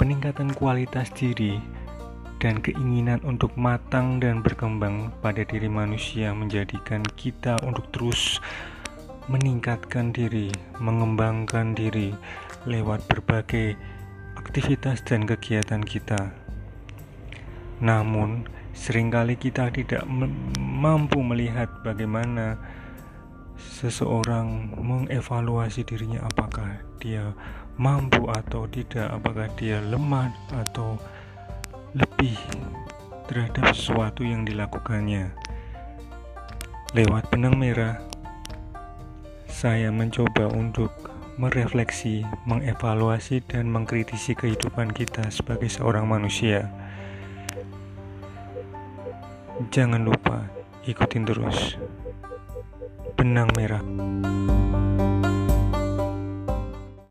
peningkatan kualitas diri dan keinginan untuk matang dan berkembang pada diri manusia menjadikan kita untuk terus meningkatkan diri, mengembangkan diri lewat berbagai aktivitas dan kegiatan kita. Namun, sering kali kita tidak mampu melihat bagaimana seseorang mengevaluasi dirinya apakah dia mampu atau tidak, apakah dia lemah atau lebih terhadap sesuatu yang dilakukannya. Lewat benang merah, saya mencoba untuk merefleksi, mengevaluasi, dan mengkritisi kehidupan kita sebagai seorang manusia. Jangan lupa ikutin terus benang merah.